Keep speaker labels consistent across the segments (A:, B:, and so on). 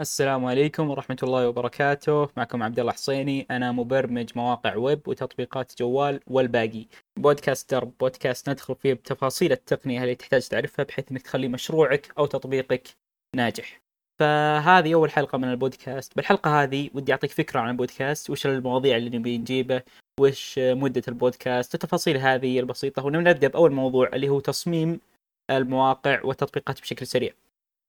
A: السلام عليكم ورحمة الله وبركاته. معكم عبد الله حصيني. أنا مبرمج مواقع ويب وتطبيقات جوال والباقي. بودكاست درب بودكاست ندخل فيه بتفاصيل التقنية اللي تحتاج تعرفها بحيث أنك تخلي مشروعك أو تطبيقك ناجح. فهذه أول حلقة من البودكاست. بالحلقة هذه ودي أعطيك فكرة عن البودكاست. وش المواضيع اللي نبي نجيبه؟ وش مدة البودكاست؟ التفاصيل هذه البسيطة. ونبدأ بأول موضوع اللي هو تصميم المواقع والتطبيقات بشكل سريع.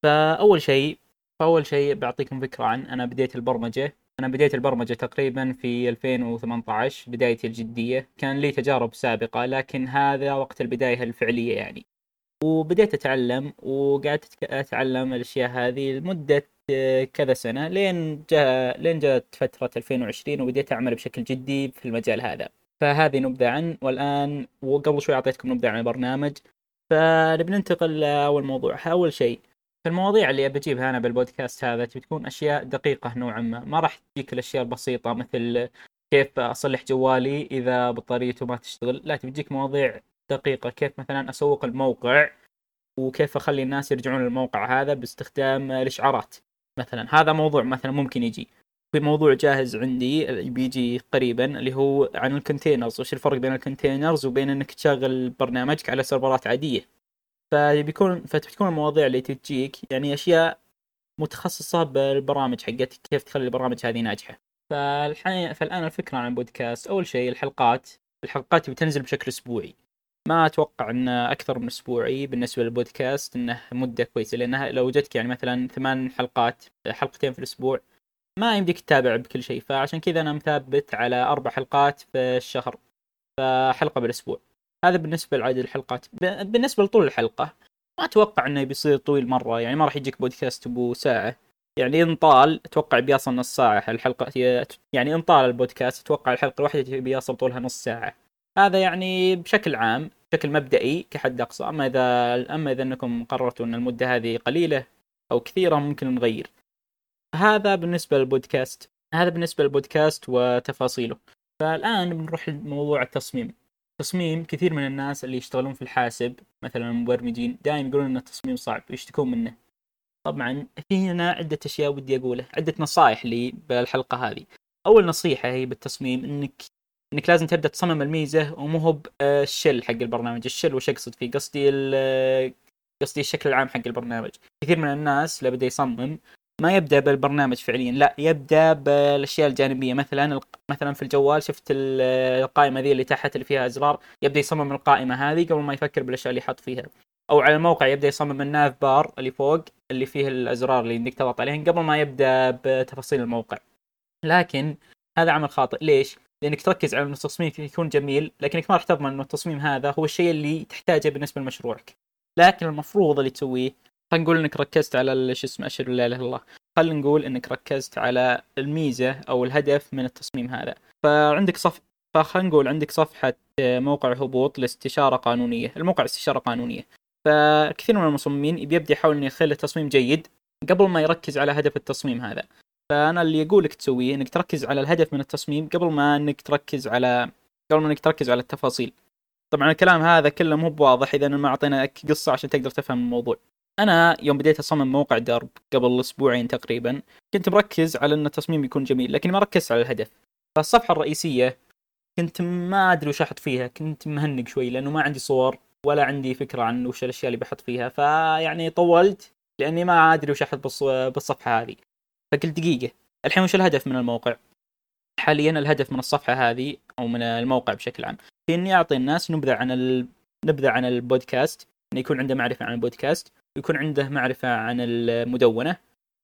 A: فأول شيء فأول شيء بعطيكم فكرة عن أنا بديت البرمجة. أنا بديت البرمجة تقريبا في 2018 بدايتي الجدية. كان لي تجارب سابقة لكن هذا وقت البداية الفعلية يعني. وبديت أتعلم وقعدت أتعلم الأشياء هذه لمدة آه، كذا سنة لين جاء لين جاءت فترة 2020 وبديت أعمل بشكل جدي في المجال هذا. فهذه نبذة عن والآن وقبل شوي أعطيتكم نبذة عن البرنامج. فنبي ننتقل لأول موضوع. أول شيء فالمواضيع اللي بجيبها أنا بالبودكاست هذا بتكون أشياء دقيقة نوعا ما. ما راح تجيك الأشياء البسيطة مثل كيف أصلح جوالي إذا بطاريته ما تشتغل. لا تجيك مواضيع دقيقة كيف مثلا أسوق الموقع وكيف أخلي الناس يرجعون للموقع هذا باستخدام الإشعارات. مثلا هذا موضوع مثلا ممكن يجي. في موضوع جاهز عندي بيجي قريبا اللي هو عن ال containers. وش الفرق بين ال containers وبين إنك تشغل برنامجك على سيرفرات عادية؟ فبيكون فتكون المواضيع اللي تجيك يعني أشياء متخصصة بالبرامج حقتك كيف تخلي البرامج هذه ناجحة. فالحين فالآن الفكرة عن البودكاست. أول شيء الحلقات. الحلقات بتنزل بشكل أسبوعي. ما أتوقع إن أكثر من أسبوعي بالنسبة للبودكاست إنه مدة كويسة. لأنها لو جتك يعني مثلا ثمان حلقات حلقتين في الأسبوع ما يمديك تتابع بكل شيء. فعشان كذا أنا مثبت على أربع حلقات في الشهر. فحلقة بالأسبوع. هذا بالنسبة لعدد الحلقات. بالنسبة لطول الحلقة ما أتوقع إنه بيصير طويل مرة يعني ما راح يجيك بودكاست ابو ساعة. يعني إن طال أتوقع بيصل نص ساعة الحلقة. هي يعني إن طال البودكاست أتوقع الحلقة الواحده بيصل طولها نص ساعة. هذا يعني بشكل عام بشكل مبدئي كحد أقصى. أما إذا أما إذا إنكم قررتوا إن المدة هذه قليلة أو كثيرة ممكن نغير. هذا بالنسبة للبودكاست. هذا بالنسبة للبودكاست وتفاصيله. فالآن بنروح لموضوع التصميم. تصميم كثير من الناس اللي يشتغلون في الحاسب مثلا المبرمجين دائما يقولون إن التصميم صعب يشتكون منه. طبعا في هنا عدة أشياء ودي أقولها عدة نصائح لي بالحلقة هذه. أول نصيحة هي بالتصميم إنك إنك لازم تبدأ تصمم الميزة ومو هو الشل حق البرنامج. الشل وش أقصد فيه؟ قصدي قصدي الشكل العام حق البرنامج. كثير من الناس اللي بدا يصمم ما يبدأ بالبرنامج فعليا لا يبدأ بالأشياء الجانبية. مثلا مثلا في الجوال شفت القائمة ذي اللي تحت اللي فيها أزرار يبدأ يصمم القائمة هذه قبل ما يفكر بالأشياء اللي يحط فيها. أو على الموقع يبدأ يصمم الناف بار اللي فوق اللي فيه الأزرار اللي يمديك تضغط عليهن قبل ما يبدأ بتفاصيل الموقع. لكن هذا عمل خاطئ. ليش؟ لأنك تركز على إن التصميم يكون جميل لكنك ما راح تضمن انه التصميم هذا هو الشيء اللي تحتاجه بالنسبة لمشروعك. لكن المفروض اللي تسويه خلينا نقول إنك ركزت على شو اسمه اشهر لا إله إلا الله. خلينا نقول إنك ركزت على الميزة أو الهدف من التصميم هذا. فعندك صف فخلينا نقول عندك صفحة موقع هبوط لاستشارة قانونية. الموقع استشاره قانونية. فكثير من المصممين بيبدأ يحاول إنه يخلي التصميم جيد قبل ما يركز على هدف التصميم هذا. فأنا اللي اقولك تسويه إنك تركز على الهدف من التصميم قبل ما إنك تركز على قبل ما إنك تركز على التفاصيل. طبعا الكلام هذا كله مو بواضح إذا ما اعطيناك قصة عشان تقدر تفهم الموضوع. أنا يوم بديت أصمم موقع درب قبل أسبوعين تقريبا كنت مركز على إن التصميم يكون جميل لكن ما ركزت على الهدف. فالصفحة الرئيسية كنت ما أدري وش أحط فيها كنت مهنق شوي لأنه ما عندي صور ولا عندي فكرة عن وش الأشياء اللي بحط فيها فيعني طولت لأني ما أدري وش أحط بالصفحة هذه. فقلت دقيقة الحين وش الهدف من الموقع؟ حاليا الهدف من الصفحة هذه أو من الموقع بشكل عام إني أعطي الناس نبذة عن ال... نبذة عن البودكاست انه يكون عنده معرفة عن البودكاست ويكون عنده معرفة عن المدونة.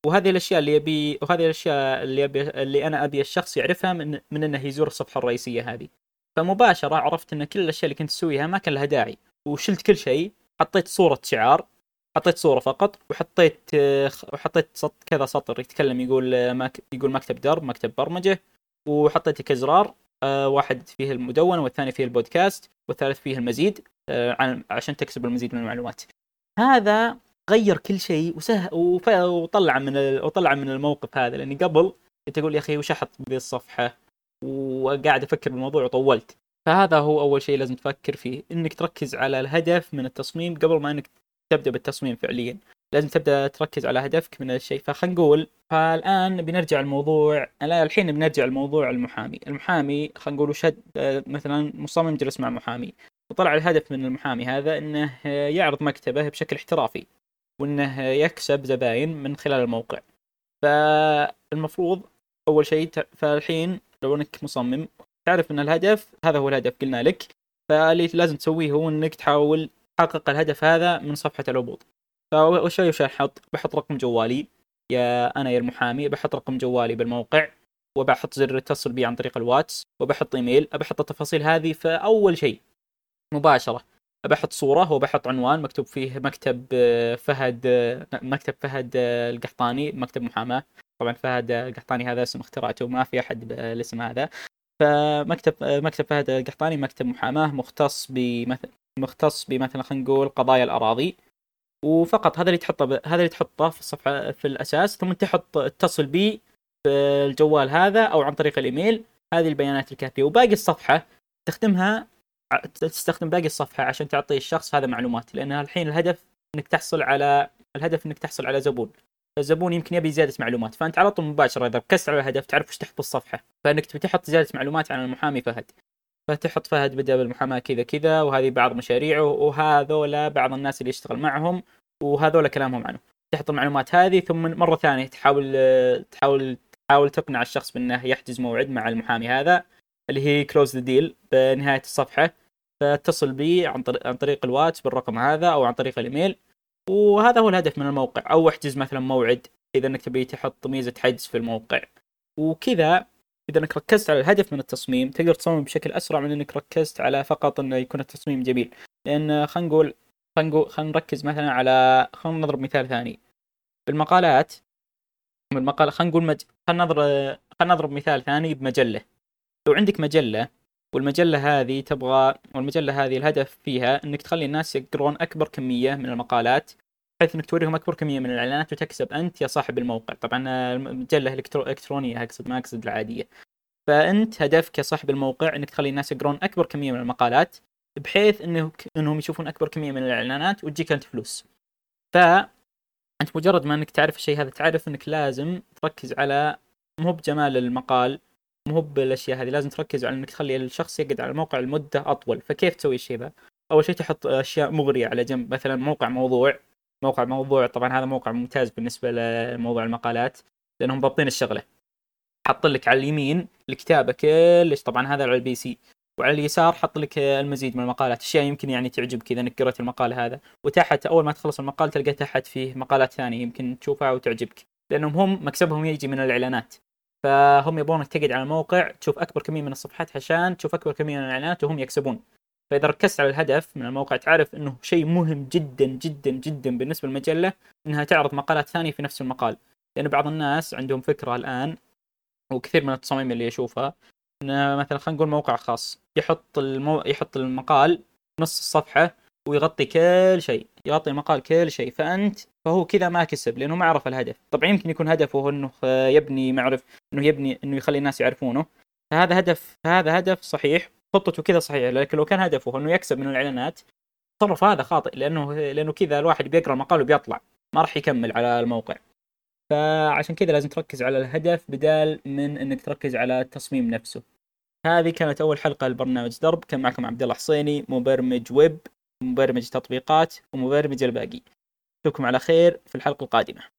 A: وهذه الأشياء اللي يبي وهذه الأشياء اللي يبي اللي أنا أبي الشخص يعرفها من من إنه يزور الصفحة الرئيسية هذه. فمباشرة عرفت إن كل الأشياء اللي كنت اسويها ما كان لها داعي. وشلت كل شيء حطيت صورة شعار حطيت صورة فقط وحطيت وحطيت كذا سطر يتكلم يقول يقول مكتب درب مكتب برمجة. وحطيت كازرار آه، واحد فيه المدونة والثاني فيه البودكاست والثالث فيه المزيد آه، عشان تكسب المزيد من المعلومات. هذا غير كل شيء وسه وطلع من وطلع من الموقف هذا. لأني قبل كنت أقول يا أخي وش أحط بذي الصفحة؟ وقاعد أفكر بالموضوع وطولت. فهذا هو أول شيء لازم تفكر فيه. إنك تركز على الهدف من التصميم قبل ما إنك تبدأ بالتصميم فعليا. لازم تبدأ تركز على هدفك من الشيء. فخلينا نقول فالآن بنرجع الموضوع الحين بنرجع الموضوع المحامي. المحامي خلينا نقول وشد مثلا مصمم جلس مع محامي. وطلع الهدف من المحامي هذا إنه يعرض مكتبه بشكل احترافي وإنه يكسب زباين من خلال الموقع. فالمفروض أول شيء فالحين لو إنك مصمم تعرف إن الهدف هذا هو الهدف قلنا لك. فاللي لازم تسويه هو إنك تحاول تحقق الهدف هذا من صفحة العبوط فأول وش أحط؟ بحط رقم جوالي. يا أنا يا المحامي بحط رقم جوالي بالموقع وبحط زر اتصل بي عن طريق الواتس وبحط إيميل. بحط التفاصيل هذه فأول شيء مباشرة. بحط صورة وبحط عنوان مكتوب فيه مكتب آه، فهد آه، مكتب فهد آه، القحطاني مكتب محاماة. طبعا فهد القحطاني هذا اسم اختراعته ما في أحد بالاسم هذا. فمكتب مكتب فهد القحطاني مكتب محاماة مختص بمثل مختص بمثلا خلينا نقول قضايا الأراضي. وفقط هذا اللي تحطه هذا اللي تحطه في الصفحة في الأساس. ثم تحط اتصل بي في الجوال هذا أو عن طريق الإيميل. هذه البيانات الكافية. وباقي الصفحة تستخدمها تستخدم باقي الصفحة عشان تعطي الشخص هذا معلومات لأن الحين الهدف إنك تحصل على الهدف إنك تحصل على زبون. فالزبون يمكن يبي زيادة معلومات فأنت على طول مباشرة إذا ركزت على الهدف تعرف وش تحط بالصفحة. فإنك تبي تحط زيادة معلومات عن المحامي فهد. فتحط فهد بدأ بالمحاماة كذا كذا وهذه بعض مشاريعه وهذولا بعض الناس اللي يشتغل معهم وهذولا كلامهم عنه. تحط المعلومات هذه ثم مرة ثانية تحاول تحاول تحاول تقنع الشخص بأنه يحجز موعد مع المحامي هذا. اللي هي close the deal بنهاية الصفحة. فاتصل بي عن طريق عن طريق الواتس بالرقم هذا أو عن طريق الإيميل. وهذا هو الهدف من الموقع. أو احجز مثلا موعد إذا إنك تبي تحط ميزه حجز في الموقع. وكذا إذا إنك ركزت على الهدف من التصميم تقدر تصمم بشكل أسرع من إنك ركزت على فقط إنه يكون التصميم جميل. لأن خلينا نقول خلينا خلينا نركز مثلا على خلينا نضرب مثال ثاني. بالمقالات بالمقال خلينا نقول مج... خلينا نضرب خلينا نضرب مثال ثاني بمجلة. لو عندك مجلة والمجلة هذه تبغى والمجلة هذه الهدف فيها إنك تخلي الناس يقرون أكبر كمية من المقالات بحيث إنك توريهم أكبر كمية من الإعلانات وتكسب أنت يا صاحب الموقع. طبعا المجلة إلكترونية أقصد ما أقصد العادية. فأنت هدفك يا صاحب الموقع إنك تخلي الناس يقرون أكبر كمية من المقالات بحيث انه إنهم يشوفون أكبر كمية من الإعلانات وتجيك أنت فلوس. ف أنت مجرد ما إنك تعرف الشيء هذا تعرف إنك لازم تركز على مو بجمال المقال مو بالأشياء هذه لازم تركز على إنك تخلي الشخص يقعد على الموقع لمدة أطول. فكيف تسوي الشيء ذا؟ أول شيء تحط أشياء مغرية على جنب مثلا موقع موضوع. موقع موضوع طبعا هذا موقع ممتاز بالنسبة لموضوع المقالات لأنهم ضابطين الشغلة. حط لك على اليمين الكتابة كلش طبعا هذا على ال PC. وعلى اليسار حط لك المزيد من المقالات. أشياء يمكن يعني تعجبك اذا إنك قرأت المقال هذا. وتحت أول ما تخلص المقال تلقى تحت فيه مقالات ثانية يمكن تشوفها وتعجبك. لأنهم هم مكسبهم يجي من الإعلانات. فهم يبغونك تقعد على الموقع. تشوف أكبر كمية من الصفحات عشان تشوف أكبر كمية من الإعلانات وهم يكسبون. فإذا ركزت على الهدف من الموقع تعرف إنه شيء مهم جدا جدا جدا بالنسبة للمجله إنها تعرض مقالات ثانية في نفس المقال. لأن بعض الناس عندهم فكرة الآن وكثير من التصاميم اللي اشوفها إنه مثلا خلينا نقول موقع خاص. يحط المو... يحط المقال نص الصفحة ويغطي كل شيء يغطي المقال كل شيء فأنت فهو كذا ما كسب لأنه ما عرف الهدف. طبعا يمكن يكون هدفه إنه يبني معرف إنه يبني إنه يخلي الناس يعرفونه. فهذا هدف هذا هدف صحيح خطته كذا صحيحة لكن لو كان هدفه إنه يكسب من الإعلانات التصرف هذا خاطئ لأنه لأنه كذا الواحد بيقرأ المقال وبيطلع ما راح يكمل على الموقع. فعشان كذا لازم تركز على الهدف بدال من إنك تركز على التصميم نفسه. هذه كانت أول حلقة لبرنامج درب كان معكم عبد الله حصيني مبرمج ويب. مبرمج تطبيقات ومبرمج الباقي. أشوفكم على خير في الحلقة القادمة.